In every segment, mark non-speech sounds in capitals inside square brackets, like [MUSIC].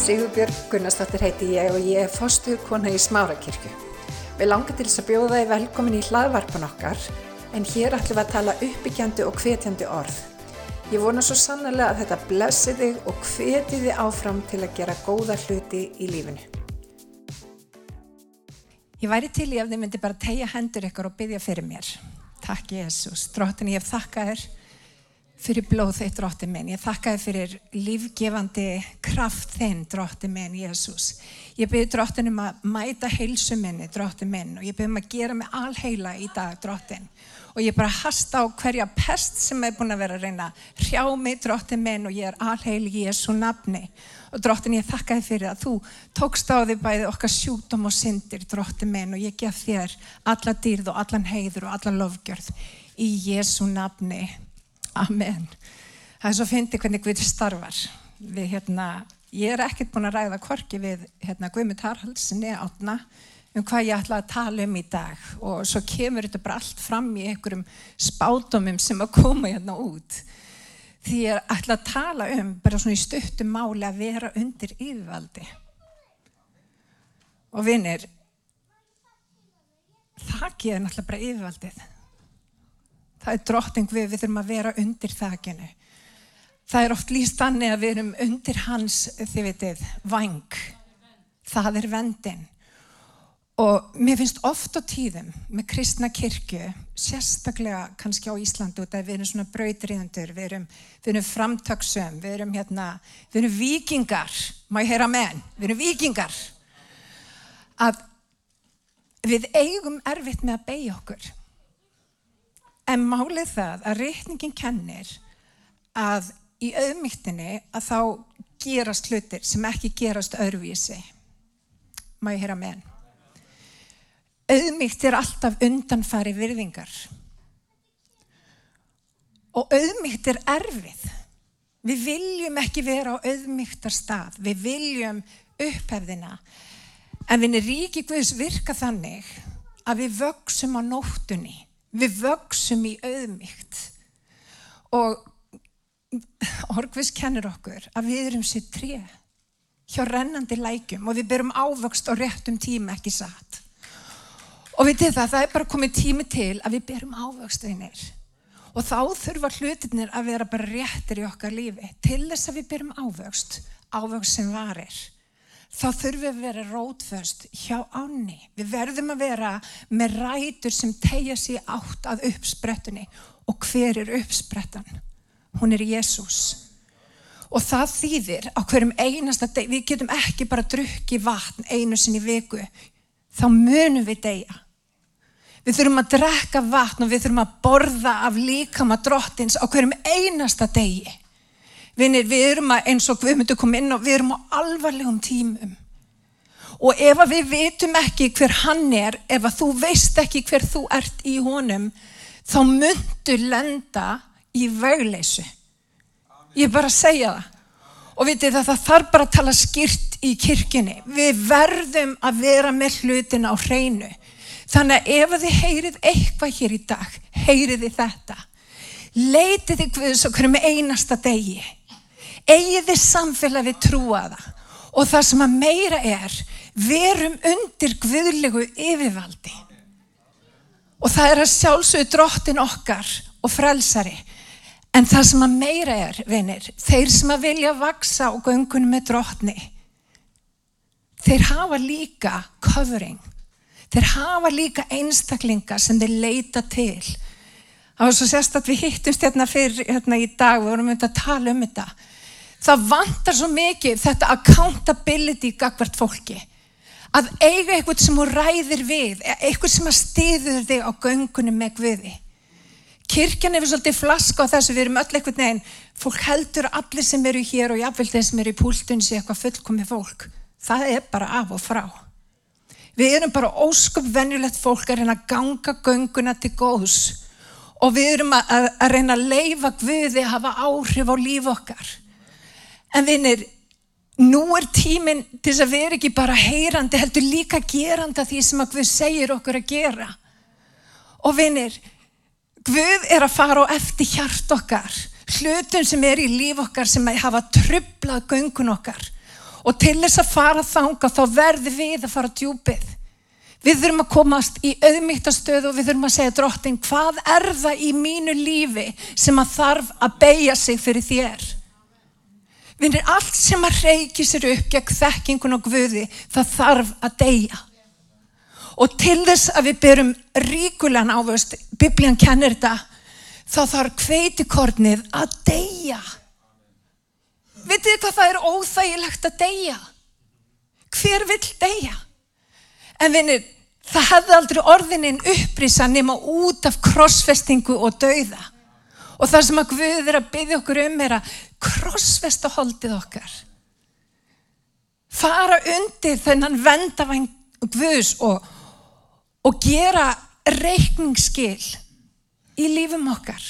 Sigurbjörg Gunnarsdóttir heiti ég og ég er fostuð kona í Smárakirkju. Við langar til þess að bjóða þið velkomin í hlaðvarpan okkar en hér ætlum við að tala uppbyggjandi og hvetjandi orð. Ég vona svo sannlega að þetta blessi þig og hveti þið áfram til að gera góða hluti í lífinu. Ég væri til í ef þið myndi bara tegja hendur ykkur og byggja fyrir mér. Takk Jésús. Dróttin ég hef þakkað þér fyrir blóð þitt dróttin minn. Ég þakka þér fyrir lífgefandi kraft þinn dróttin minn Jésús. Ég byrði dróttin um að mæta heilsu minni dróttin minn og ég byrði um að gera mig alheila í dag dróttin. Og ég bara hasta á hverja pest sem er búin að vera að reyna hrjá mig dróttin minn og ég er alheil í Jésu nafni. Og dróttin ég þakka þér fyrir að þú tókst á því bæði okkar sjútum og syndir dróttin minn og ég gef þér alla dýrð og allan heiður og allan lofgjörð í Jésu nafni. Amen. Það er svo að fyndi hvernig Guð starfar. Við, hérna, ég er ekkert búin að ræða korki við hérna, Guðmund Haraldsinni átna um hvað ég ætla að tala um í dag og svo kemur þetta bara allt fram í einhverjum spátumum sem að koma hérna út. Því ég ætla að tala um bara svona í stuttum máli að vera undir yfirvaldi. Og vinnir, það geður náttúrulega bara yfirvaldið. Það er drotting við, við þurfum að vera undir þakinu. Það er oft líst þannig að við erum undir hans, þið veitir, vang. Það er vendin. Og mér finnst oft á tíðum með kristna kirkju, sérstaklega kannski á Íslandu, þegar við erum svona brautriðendur, við erum, erum framtagsum, við erum hérna, við erum vikingar, má ég heyra menn, við erum vikingar. Að við eigum erfitt með að beigja okkur. En málið það að reikningin kennir að í auðmygtinni að þá gerast hlutir sem ekki gerast öðruvísi. Má ég heyra með henn? Auðmygt er alltaf undanfari virðingar. Og auðmygt er erfið. Við viljum ekki vera á auðmygtar stað. Við viljum upphefðina. En erum ríki Guðs virka þannig að við vöksum á nóttunni við vöksum í auðmygt og Orgvist kennir okkur að við erum sér tré hjá rennandi lækjum og við berum ávöxt á réttum tíma ekki satt? Og við til það, það er bara komið tími til að við berum ávöxt einir og þá þurfa hlutinir að vera bara réttir í okkar lífi til þess að við berum ávöxt ávöxt sem varir þá þurfum við að vera rótföst hjá áni. Við verðum að vera með rætur sem tegja sér átt að uppsprettunni. Og hver er uppsprettan? Hún er Jésús. Og það þýðir á hverjum einasta deg, við getum ekki bara drukki vatn einu sinni viku, þá munum við deyja. Við þurfum að drekka vatn og við þurfum að borða af líkama drottins á hverjum einasta degi. Vinir, við erum að, eins og við myndum koma inn og við erum á alvarlegum tímum. Og ef við veitum ekki hver hann er, ef þú veist ekki hver þú ert í honum, þá myndu lenda í vögleysu. Ég er bara að segja það. Og vitið það, það þarf bara að tala skýrt í kirkini. Við verðum að vera með hlutin á hreinu. Þannig að ef þið heyrið eitthvað hér í dag, heyrið þið þetta. Leitið þið hverjum hverjum einasta degi eigið þið samfélag við trúa það? Og það sem að meira er verum undir guðlegu yfirvaldi. Og það er að sjálfsögðu drottin okkar og frelsari. En það sem að meira er vinir, þeir sem að vilja vaksa og göngunum með drottni þeir hafa líka covering. Þeir hafa líka einstaklinga sem þeir leita til. Það var svo sérst að við hittumst hérna fyrir hérna í dag, við vorum myndið að tala um þetta það vantar svo mikið þetta accountability gagvart fólki. Að eiga eitthvað sem þú ræðir við eitthvað sem að stiður þig á göngunum með Guði. Kirkjan er við svolítið flaska á þessu við erum öll eitthvað neginn fólk heldur allir sem eru hér og jáfnvel þeir sem eru í púltun sé eitthvað fullkomi fólk. Það er bara af og frá. Við erum bara ósköp venjulegt fólk að reyna að ganga gönguna til góðs. Og við erum að, að, að reyna að leifa Guði að hafa áhrif á líf okkar En vinnir, nú er tíminn til þess að vera ekki bara heyrandi, heldur líka geranda því sem að Guð segir okkur að gera. Og vinnir, Guð er að fara á eftir hjart okkar, hlutum sem er í líf okkar sem hafa trublað göngun okkar. Og til þess að fara þanga þá verður við að fara djúpið. Við þurfum að komast í auðmygtastöðu og við þurfum að segja drottin hvað er það í mínu lífi sem að þarf að beigja sig fyrir þér. Vinnir allt sem að reiki sér upp gegn þekkingun og guði það þarf að deyja. Og til þess að við byrjum ríkulegan ávöst, biblían kennir þetta, þá þarf kveitikornið að deyja. Vitið hvað það er óþægilegt að deyja? Hver vill deyja? En vinnir, það hefði aldrei orðininn upprýsa nema út af krossfestingu og dauða. Og það sem að Guð er að byggja okkur um er að krossfesta holdið okkar. Fara undir þennan vendavæng Guðs og, og gera reikningsskil í lífum okkar.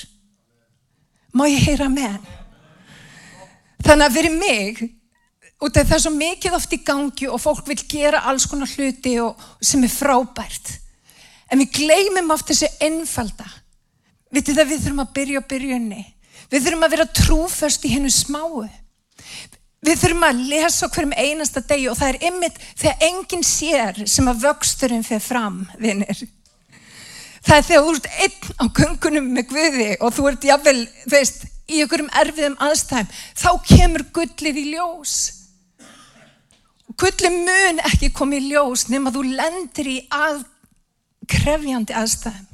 Má ég heyra með? Þannig að fyrir mig og það er svo mikið oft í gangi og fólk vil gera alls konar hluti og, sem er frábært en við gleymum oft þessu einfalda vitið það við þurfum að byrja á byrjunni við þurfum að vera trúförst í hennu smáu. Við þurfum að lesa hverjum einasta degi og það er ymmit þegar enginn sér sem að vöxturinn fyrir fram vinnir það er þegar þú ert einn á gungunum með Guði og þú ert jáfnvel, veist, í einhverjum erfiðum aðstæðum þá kemur gullið í ljós. Gulli mun ekki komið í ljós nema þú lendir í að krefjandi aðstæðum.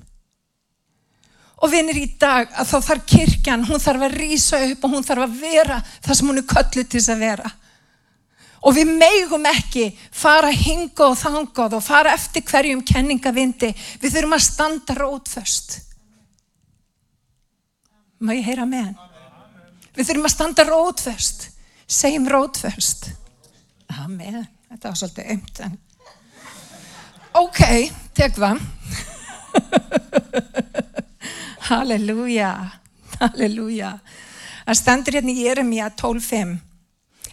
Og vinir í dag að þá þarf kirkjan, hún þarf að rýsa upp og hún þarf að vera það sem hún er kölluð til þess að vera. Og við meigum ekki fara hinga og þangað og fara eftir hverjum kenningavindi. Við þurfum að standa rótföst. Má ég heyra með hann? Við þurfum að standa rótföst. Segjum rótföst. Amen, þetta var svolítið ömt ok, tek það [LAUGHS] halleluja halleluja það stendur hérna í Jeremia 12.5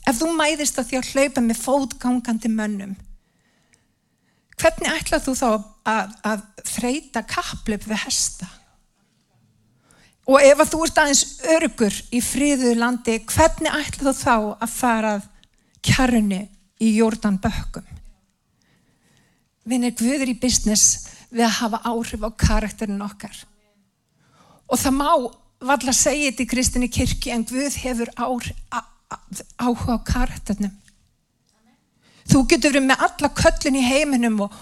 ef þú mæðist að því að hlaupa með fótgangandi mönnum hvernig ætlað þú þá að, að þreita kaplöp við hesta og ef þú ert aðeins örgur í fríðu landi hvernig ætlað þú þá að farað kjarni í jórdan bökkum. Vinir Guður í business við að hafa áhrif á karakterin okkar. Og það má valla segja þetta í kristinni kirkji en Guð hefur áhuga á karakternum. Þú getur verið með alla köllin í heiminum og,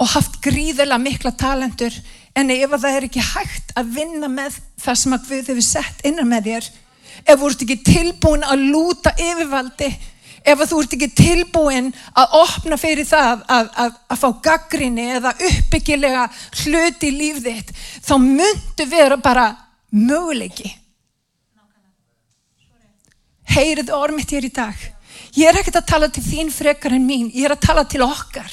og haft gríðilega mikla talentur en ef það er ekki hægt að vinna með það sem að Guð hefur sett innan með þér, ef þú ert ekki tilbúin að lúta yfirvaldi ef þú ert ekki tilbúin að opna fyrir það að, að, að fá gaggrinni eða uppbyggilega hluti í líf þitt þá myndu vera bara möguleiki. Heyrið ormitt hér í dag. Ég er ekkert að tala til þín frekar en mín. Ég er að tala til okkar.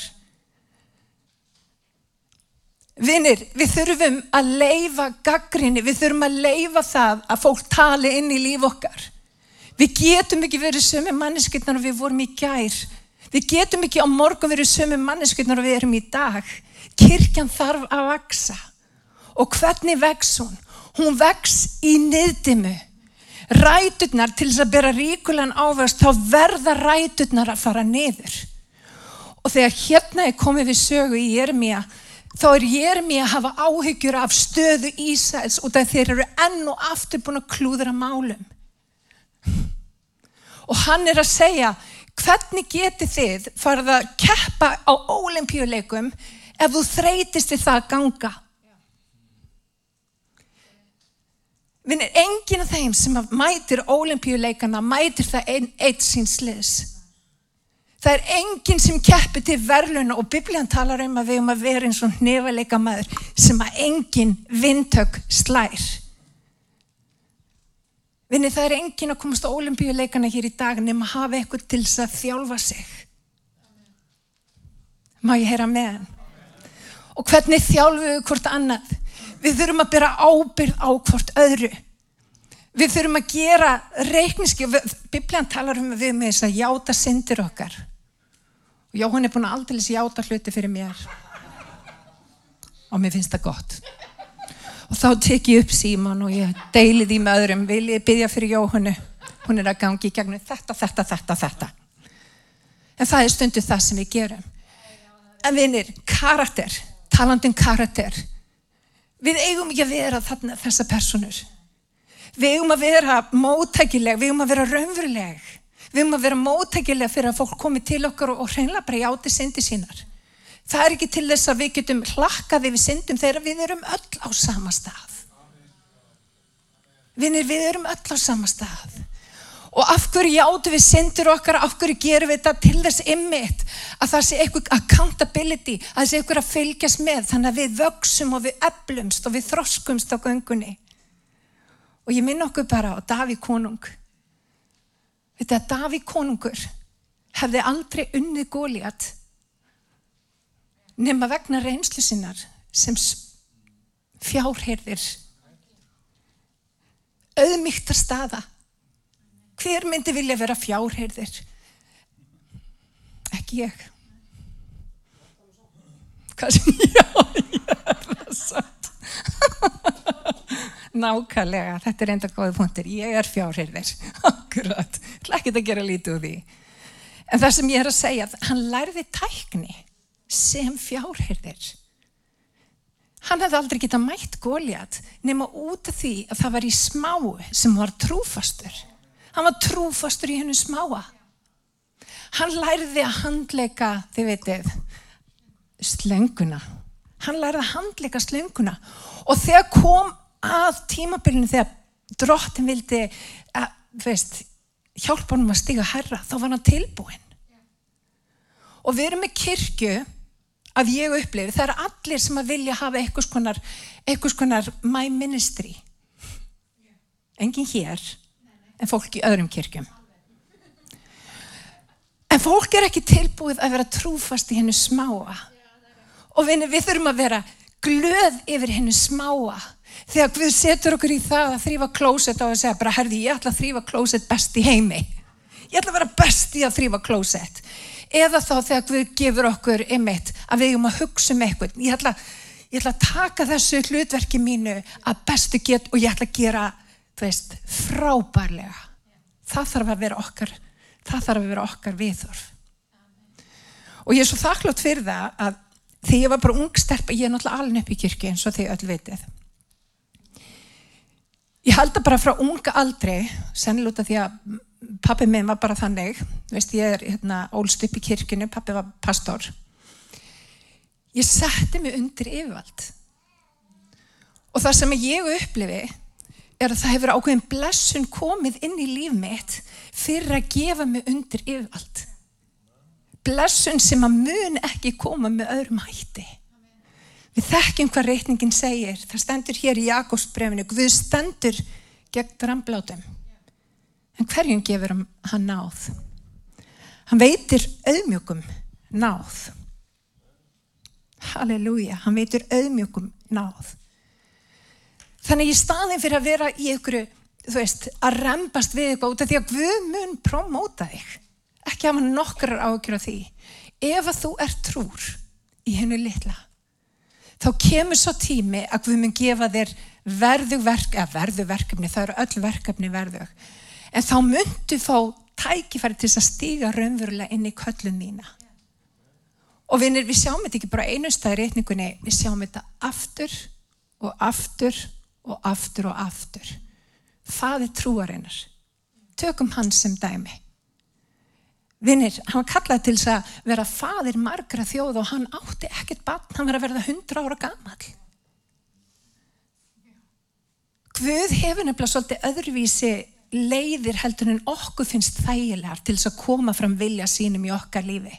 Vinnir, við þurfum að leifa gaggrinni, við þurfum að leifa það að fólk tali inn í líf okkar Við getum ekki verið sömu manneskynnar og við vorum í gær. Við getum ekki á morgun verið sömu manneskynnar og við erum í dag. Kirkjan þarf að vaksa. Og hvernig vex hún? Hún vex í niðdimu. Ræturnar til þess að bera ríkulan ávast, þá verða ræturnar að fara niður. Og þegar hérna er komið við sögu í Jeremia, þá er Jeremia að hafa áhyggjur af stöðu Ísæls og þeir eru enn og aftur búin að klúðra málum og hann er að segja hvernig geti þið farið að keppa á ólimpíuleikum ef þú þreytist við það að ganga Vinnir, enginn af þeim sem mætir ólimpíuleikana mætir það einn eitt síns liðs. Það er enginn sem keppir til verðluna og biblíðan talar um að við um að vera eins og nefaleika maður sem að enginn vintök slær. Vinni það er engin að komast á olimpíuleikana hér í dag nema að hafa eitthvað til þess að þjálfa sig. Má ég heyra með hann? Og hvernig þjálfum við hvort annað? Við þurfum að byrja ábyrð á hvort öðru. Við þurfum að gera reikniski. Bibliðan talar um við með þess að játa syndir okkar. Og já, hún er búin að aldrei játa hluti fyrir mér. Og mér finnst það gott og þá tek ég upp síman og ég deili því með öðrum vil ég byggja fyrir Jóhannu hún er að gangi í gegnum þetta, þetta, þetta, þetta En það er stundu það sem við gerum. En vinir, karakter, talandum karakter. Við eigum ekki að vera þarna, þessa personur. Við eigum að vera móttækileg, við eigum að vera raunveruleg. Við eigum að vera móttækileg fyrir að fólk komi til okkar og, og hreinlega bara játi syndi sínar. Það er ekki til þess að við getum hlakkaði við syndum þegar við erum öll á sama stað. Vinir, við erum öll á sama stað. Og af hverju játu við syndur okkar, af hverju gerum við þetta til þess ymmit að það sé eitthvað accountability, að það sé eitthvað að fylgjast með þannig að við vöksum og við eflumst og við þroskumst á göngunni. Og ég minn okkur bara á Daví konung. Þetta Daví konungur hefði aldrei unnið góliat nema vegna reynslu sinnar sem fjárherðir auðmygtar staða hver myndi vilja vera fjárherðir ekki ég. Hvað sem [LAUGHS] já, ég er það satt. [LAUGHS] Nákvæmlega þetta er enda góði punktir, ég er fjárherðir [LAUGHS] akkurat, ekki að gera lítið úr því. En það sem ég er að segja hann lærði tækni sem fjárherðir. Hann hefði aldrei getað mætt góljat nema út af því að það var í smáu sem var trúfastur. Hann var trúfastur í hennu smáa. Hann læriði að handleika, þið veitir, slönguna. Hann læriði að handleika slönguna og þegar kom að tímabilinu þegar drottin vildi að, veist, hjálpa honum að stiga herra, þá var hann tilbúin. Og við erum með kirkju að ég upplifi, það er allir sem að vilja hafa eitthvað skonar, eitthvað skonar my ministry. Engin hér en fólk í öðrum kirkjum. En fólk er ekki tilbúið að vera trúfast í hennu smáa. Og við, við þurfum að vera glöð yfir hennu smáa. Þegar við setur okkur í það að þrýfa klósett og að segja bara herði ég ætla að þrýfa klósett best í heimi. Ég ætla að vera best í að þrýfa klósett eða þá þegar Guð gefur okkur einmitt að við erum að hugsa um eitthvað. Ég ætla, ég ætla að taka þessu hlutverki mínu að bestu get og ég ætla að gera veist, frábærlega. Það þarf að vera okkar það þarf að vera okkar viðhorf. Og ég er svo þakklátt fyrir það að þegar ég var bara ung stelp ég er náttúrulega alveg upp í kirkju eins og þið öll vitið. Ég held að bara frá unga aldrei sennilega út af því að pappi minn var bara þannig veist ég er hérna ólst upp í kirkunu pappi var pastor. Ég setti mig undir yfirvald. Og það sem ég upplifi er að það hefur ákveðin blessun komið inn í líf mitt fyrir að gefa mig undir yfirvald. Blessun sem að mun ekki koma með öðrum hætti. Við þekkjum hvað reitningin segir. Það stendur hér í Jakobsbrefinu Guð stendur gegn dramblátum En hverjum gefur hann náð? Hann veitir auðmjögum náð. Halleluja, hann veitir auðmjögum náð. Þannig í staðin fyrir að vera í ykkur, þú veist, að rempast við eitthvað út af því að Guð mun promóta þig. Ekki hafa nokkrar ágjur á því. Ef að þú er trúr í hennu litla, þá kemur svo tími að Guð mun gefa þér verðug verk, eða verðug verkefni, það eru öll verkefni verðug en þá myndu fá tækifæri til að stíga raunverulega inn í köllun mína. Og vinir, við sjáum þetta ekki bara einu stað í reyningunni, við sjáum þetta aftur og aftur og aftur og aftur. Fadir trúarinnar. Tökum hann sem dæmi. Vinir, hann var kallað til þess að vera fadir margra þjóð og hann átti ekkert bann, hann var að verða hundra ára gammal. Guð hefur nefnilega svolítið öðruvísi leiðir heldur en okkur finnst þægilegar til þess að koma fram vilja sínum í okkar lífi.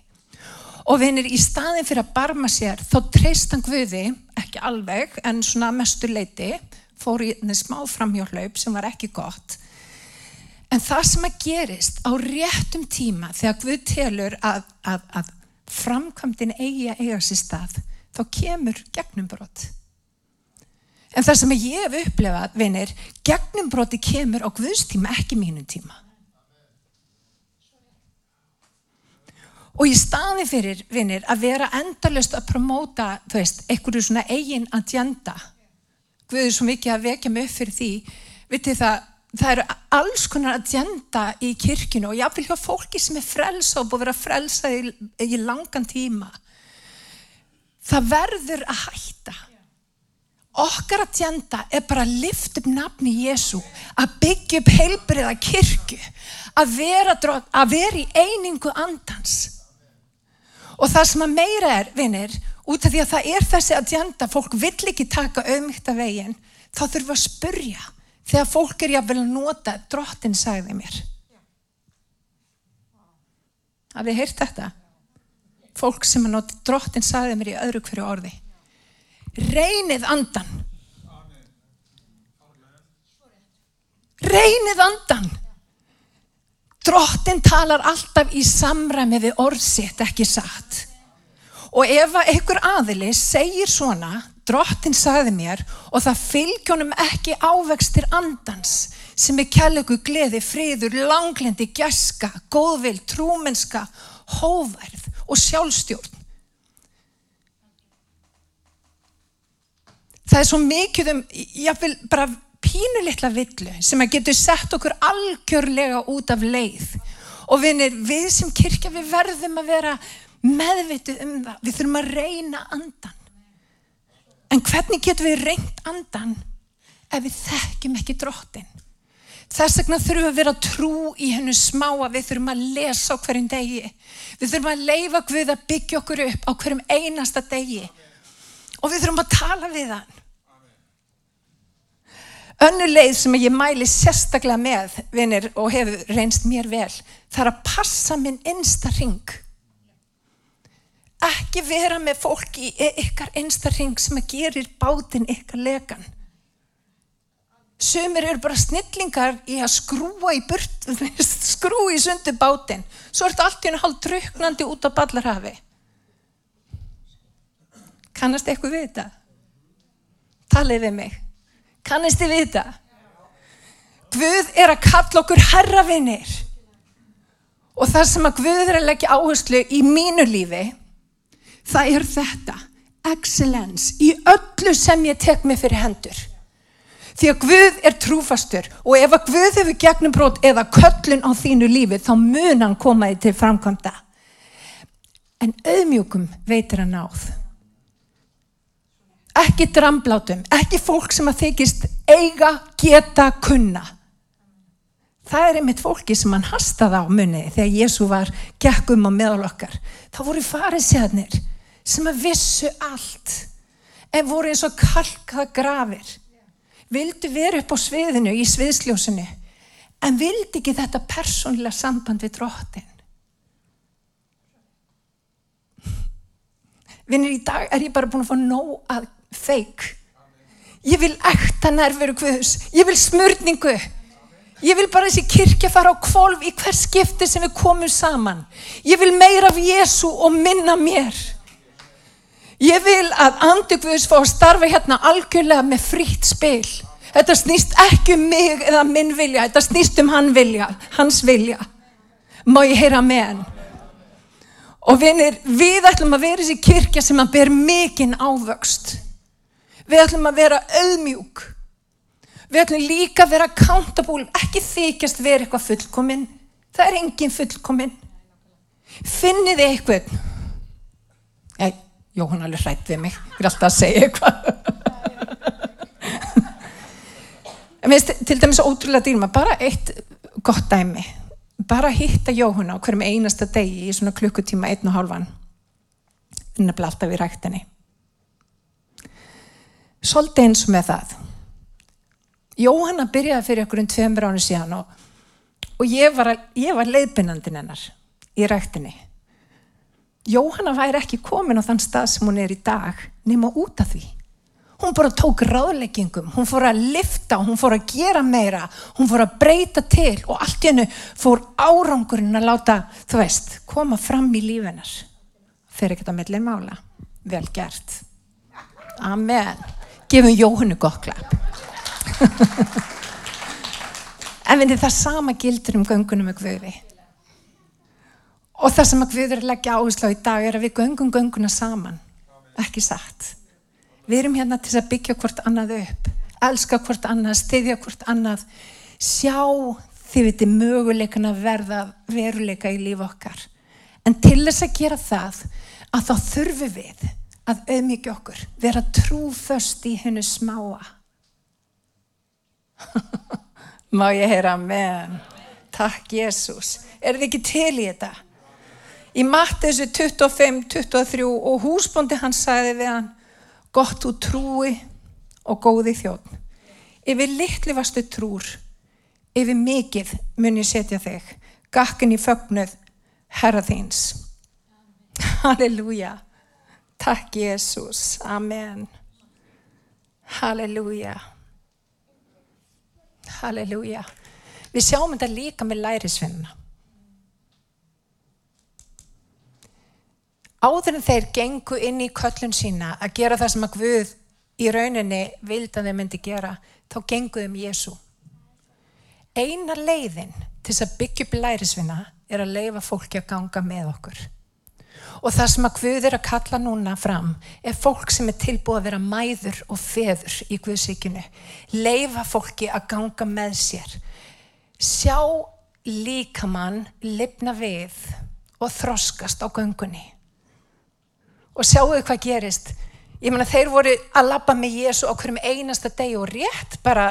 Og vinir, í staðin fyrir að barma sér, þá treyst hann Guði, ekki alveg, en svona mestur leiti, fór í smá framhjólaup sem var ekki gott. En það sem að gerist á réttum tíma, þegar Guð telur að, að, að framkvæmdinn eigi að eiga sér stað, þá kemur gegnum brott. En það sem ég hef upplefað, vinir, gegnumbroti kemur á Guðstíma, ekki mínum tíma. Og í staði fyrir, vinir, að vera endalust að promóta, þú veist, einhverju svona eigin agenda, Guður svo mikið að vekja mig upp fyrir því, vitið það, það eru alls konar agenda í kirkinu og jáfnvel hjá fólki sem er frelsa og búið að vera frelsa í, í langan tíma. Það verður að hætta. Okkar agenda er bara að lifta upp nafni Jésu, að byggja upp heilbriða kirkju, að vera, að vera í einingu andans. Og það sem að meira er, vinnir, út af því að það er þessi agenda, fólk vill ekki taka auðmyggt af veginn, þá þurfum að spurja þegar fólk er jáfnvel að nota drottin sagði mér. Hafið þið heyrt þetta? Fólk sem að nota drottin sagði mér í öðru hverju orði reynið andan reynið andan drottin talar alltaf í samræmi við orðsitt ekki satt. Og ef einhver aðili segir svona drottin sagði mér og það fylgjónum ekki ávextir andans sem er kærleiku gleði, friður, langlendi, gæska, góðvill, trúmenska, hóverð og sjálfstjórn. Það er svo mikið um, vil bara pínulittla villu sem að getur sett okkur algjörlega út af leið og vinir, við sem kirkja við verðum að vera meðvitið um það, við þurfum að reyna andan En hvernig getum við reynt andan ef við þekkjum ekki drottin? Þess vegna þurfum við að vera trú í hennu smá að við þurfum að lesa á hverjum degi. Við þurfum að leifa Guð að byggja okkur upp á hverjum einasta degi. Og við þurfum að tala við hann. Önnu leið sem ég mæli sérstaklega með, vinir, og hefur reynst mér vel, er að passa minn einsta ring ekki vera með fólk í ykkar einstarring sem að gerir bátinn ykkar legan Sumir eru bara snillingar í að skrúa í burt, [LAUGHS] skrúa í sundu bátinn. Svo er þetta allt í hennu hálf druknandi út á ballarhafi. Kannast eitthvað við þetta? Talið við mig. Kannast þið við þetta? Guð er að kalla okkur herravinnir. Og það sem að Guð er að leggja áherslu í mínu lífi það er þetta, excellence, í öllu sem ég tek mig fyrir hendur. Því að Guð er trúfastur og ef að Guð hefur gegnum brot eða köllun á þínu lífi þá mun hann koma þig til framkvæmda. En auðmjúkum veitir hann náð. Ekki dramblátum, ekki fólk sem að þykist eiga, geta, kunna. Það er einmitt fólki sem hann hastaði á munni þegar Jésu var gekkum á meðal okkar. Það voru farið séðnir sem að vissu allt en voru eins og kalkað grafir vildu vera upp á sviðinu í sviðsljósinu en vildi ekki þetta persónlega samband við dróttin vinnir í dag er ég bara búin að fá nóg að feik ég vil ekta nærveru hvus ég vil smörningu ég vil bara þessi kirkja fara á kvolv í hver skipti sem við komum saman ég vil meira af Jésu og minna mér Ég vil að andugvus fá að starfa hérna algjörlega með frítt spil. Þetta snýst ekki um mig eða minn vilja, þetta snýst um hann vilja, hans vilja. Má ég heyra með hann? Og vinir, við ætlum að vera þessi kirkja sem að ber mikinn ávöxt. Við ætlum að vera auðmjúk. Við ætlum líka að vera accountable, ekki þykjast vera eitthvað fullkominn. Það er engin fullkominn. Finnið eitthvað. Æ, Jóhann alveg hrætt við mig, ég er alltaf að segja eitthvað. [LAUGHS] veist, til dæmis ótrúlega dýrma, bara eitt gott dæmi, bara hitta Jóhann á hverjum einasta degi í svona klukkutíma einn og hálfan, nefnilega alltaf í rættinni. Svolítið eins með það. Jóhanna byrjaði fyrir okkur um tveimur ánu síðan og, og ég var, var leiðbynandin hennar í rættinni. Jóhanna væri ekki komin á þann stað sem hún er í dag nema út af því. Hún bara tók ráðleggingum, hún fór að lifta, hún fór að gera meira, hún fór að breyta til og allt í hennu fór árangurinn að láta, þú veist, koma fram í lífinar. Fer ekki þetta mellin mála. Vel gert. Amen. Gefum Jóhannu gott klapp. en við það sama gildur um göngunum með Guði. Og það sem að við erum að leggja áherslu á í dag er að við göngum gönguna saman. Ekki satt. Við erum hérna til að byggja hvort annað upp, elska hvort annað, stiðja hvort annað, sjá þið viti möguleikan að verða veruleika í líf okkar. En til þess að gera það, að þá þurfum við að auðmyggja okkur, vera trúföst í hennu smáa. [LAUGHS] Má ég heyra amen. Takk Jésús. Er þið ekki til í þetta? Í Mattesu 25, 23 og húsbóndi hann sagði við hann, gott úr trúi og góði þjóðn. Yfir litli vastu trúr, yfir mikið mun ég setja þig, gakkin í fögnuð, herra þíns. [LAUGHS] Halleluja. Takk Jésús. Amen. Halleluja. Halleluja. Við sjáum þetta líka með lærisvinnina. Áður en þeir gengu inn í köllun sína að gera það sem að Guð í rauninni vildi að þeir myndi gera, þá genguðum Jésu. Eina leiðin til þess að byggja upp lærisvinna er að leifa fólki að ganga með okkur. Og það sem að Guð er að kalla núna fram er fólk sem er tilbúið að vera mæður og feður í Guðsíkinu. Leifa fólki að ganga með sér. Sjá líkamann lifna við og þroskast á göngunni. Og sjáu hvað gerist. Ég menna þeir voru að labba með Jésu á hverjum einasta deg og rétt bara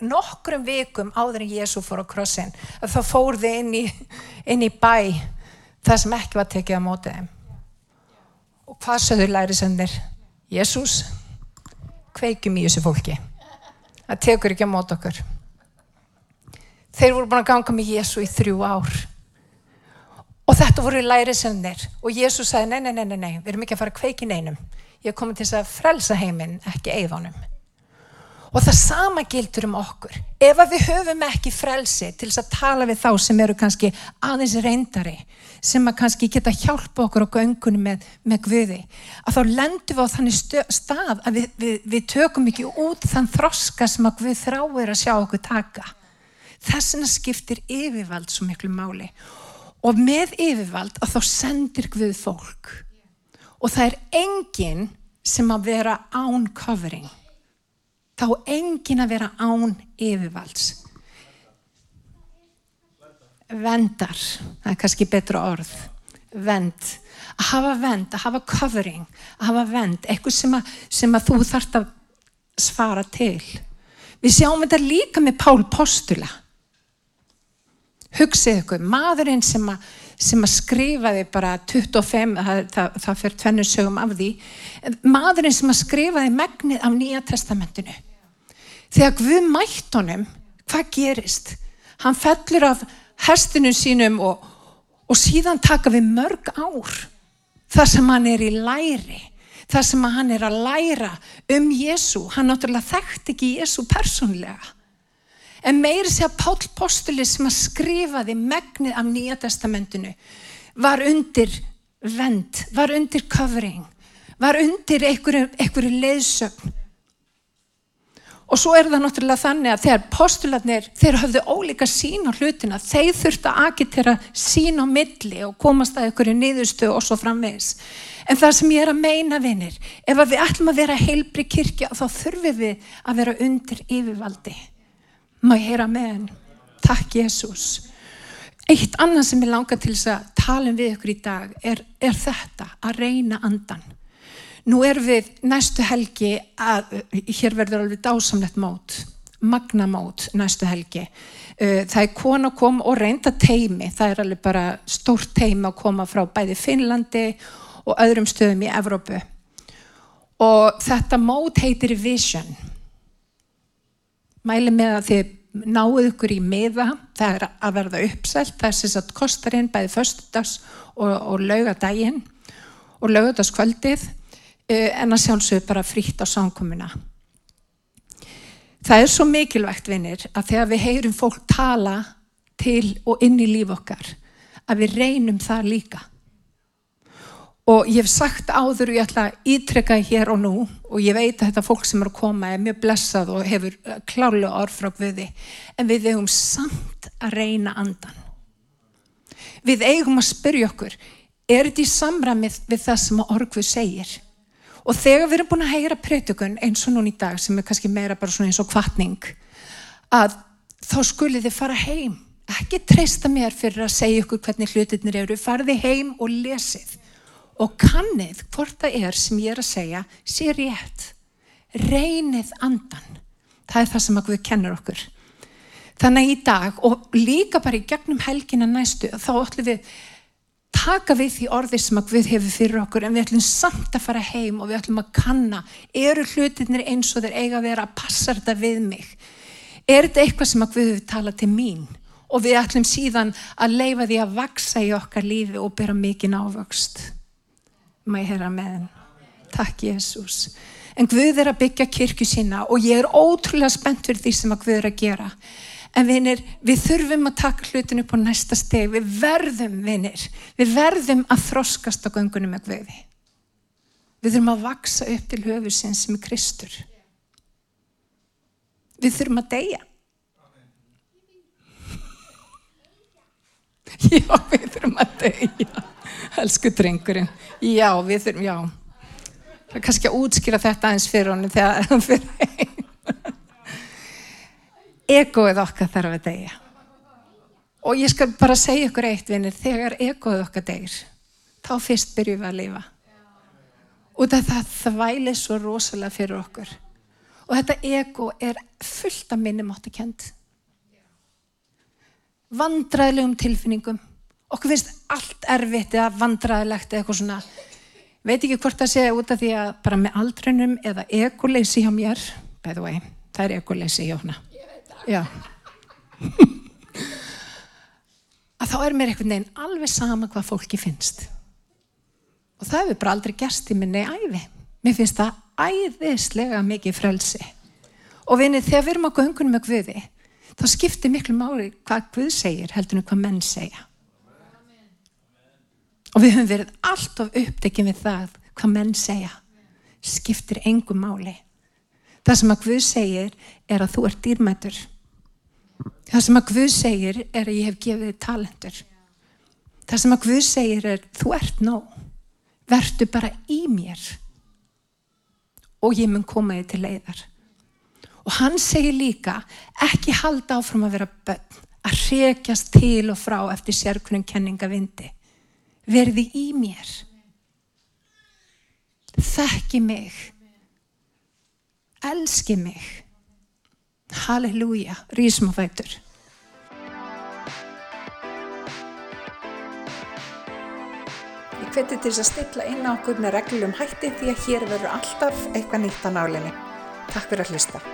nokkrum vikum áður en Jésu fór á krossin. Þá fór þið inn í, inn í bæ það sem ekki var tekið á mótið þeim. Og hvað söður lærisöndir? Jésús, kveikjum í þessu fólki. Það tekur ekki á mót okkur. Þeir voru búin að ganga með Jésu í þrjú ár. Og þetta voru lærisöndir. Og Jésu sagði, nei, nei, nei, nei, við erum ekki að fara að kveiki neinum. Ég er komið til þess að frelsa heiminn, ekki eifánum. Og það sama gildur um okkur. Ef við höfum ekki frelsi til þess að tala við þá sem eru kannski aðeins reyndari, sem að kannski geta hjálpa okkur á göngunum með, með Guði, að þá lendum við á þannig stað að við, við, við tökum ekki út þann þroska sem að Guð þráir að sjá okkur taka. Þessina skiptir yfirvald svo miklu máli. Og með yfirvald að þá sendir Guð fólk. Og það er enginn sem að vera án covering þá engin að vera án yfirvalds. Vendar, það er kannski betra orð. Vend, að hafa vend, að hafa covering, að hafa vend, eitthvað sem að, sem að þú þart að svara til. Við sjáum þetta líka með Pál Postula. Hugsið ykkur, maðurinn sem að, sem að skrifaði bara 25, það, það, það fyrir tvennu sögum af því, maðurinn sem að skrifaði megnið af Nýja testamentinu þegar Guð mætt honum, hvað gerist? Hann fellur af hestinu sínum og, og síðan taka við mörg ár þar sem hann er í læri, þar sem hann er að læra um Jésu. Hann náttúrulega þekkti ekki Jésu persónlega. En meiri sé að Pál Postuli sem að skrifaði megnið af Nýja testamentinu var undir vend, var undir covering, var undir einhverju leiðsögn Og svo er það náttúrulega þannig að þegar postularnir, þeir hafðu ólíka sín á hlutina, þeir þurftu að agitera sín á milli og komast að ykkur í niðurstu og svo framvegs. En það sem ég er að meina, vinnir, ef við ætlum að vera heilbri kirkja, þá þurfum við að vera undir yfirvaldi. Má ég heyra með henn? Takk Jésús. Eitt annað sem ég langar til þess að tala um við ykkur í dag er, er þetta, að reyna andan. Nú er við næstu helgi að hér verður alveg dásamlegt mót, magnamót næstu helgi. Uh, það er kona kom og reynda teimi, það er alveg bara stórt teimi að koma frá bæði Finnlandi og öðrum stöðum í Evrópu. Og þetta mót heitir Vision. Mæli með að þið náðu ykkur í miða, það er að verða uppselt, það er sagt kostarinn bæði förstudags og, og laugadaginn og laugadaskvöldið Eh, en að sjálfsögur bara frítt á samkomuna. Það er svo mikilvægt vinnir að þegar við heyrum fólk tala til og inn í líf okkar að við reynum það líka. Og ég hef sagt áður og ég ætla að ítrekka hér og nú og ég veit að þetta fólk sem er að koma er mjög blessað og hefur eh, klálega orð frá Guði en við eigum samt að reyna andan. Við eigum að spyrja okkur, er þetta í samramið við það sem orð Guð segir? Og þegar við erum búin að heyra prötukun eins og núna í dag sem er kannski meira bara svona eins og kvartning að þá skulið þið fara heim. Ekki treysta mér fyrir að segja ykkur hvernig hlutirnir eru. Farði heim og lesið. Og kannið hvort það er sem ég er að segja sé rétt. Reynið andan. Það er það sem að Guð kennur okkur. Þannig í dag og líka bara í gegnum helgina næstu þá ætlum við taka við því orði sem að Guð hefur fyrir okkur en við ætlum samt að fara heim og við ætlum að kanna eru hlutinir eins og þeir eiga að vera? Að passa þetta við mig? Er þetta eitthvað sem að Guð hefur talað til mín? Og við ætlum síðan að leifa því að vaksa í okkar lífi og bera mikið návöxt maður heyra með henn takk Jésús en Guð er að byggja kirkju sína og ég er ótrúlega spennt fyrir því sem að Guð er að gera En vinir, við þurfum að taka hlutinu á næsta steg. Við verðum, vinir, við verðum að þroskast á göngunum með Guði. Við þurfum að vaksa upp til höfusins sem er Kristur. Við þurfum að deyja. [LAUGHS] Já, við þurfum að deyja. Elsku drengurinn. Já, við þurfum, já. Kannski að útskýra þetta eins fyrir honum þegar það [LAUGHS] fyrir heim egoið okkar þarf að deyja. Og ég skal bara segja ykkur eitt vinnir, þegar egoið okkar deyr, þá fyrst byrjum við að lifa. Og það þvæli svo rosalega fyrir okkur. Og þetta ego er fullt af minnum áttu kent. Vandræðilegum tilfinningum. Okkur finnst allt erfitt eða vandræðilegt eða eitthvað svona. Veit ekki hvort það segja út af því að bara með aldrunum eða egoleysi hjá mér, by the way, það er egoleysi hjá hana Já. að þá er mér einhvern veginn alveg sama hvað fólki finnst. Og það hefur bara aldrei gerst í minni æfi. Mér finnst það æðislega mikið frelsi. Og vinið, þegar við erum á göngunum með Guði, þá skiptir miklu máli hvað Guð segir heldur en hvað menn segja. Og við höfum verið alltaf upptekið við það hvað menn segja. Skiptir engum máli. Það sem að Guð segir er að þú ert dýrmætur. Það sem að Guð segir er að ég hef gefið þið talentur. Það sem að Guð segir er þú ert nóg. Vertu bara í mér og ég mun koma þið til leiðar. Og hann segir líka ekki halda áfram að vera bönn, að hrekjast til og frá eftir sérkunum kenningavindi. Verði í mér. Þekki mig. Elski mig. Halleluja. Rísum á fættur. Ég hveti til þess að stilla inn á okkur með reglum hætti því að hér verður alltaf eitthvað nýtt á nálinni. Takk fyrir að hlusta.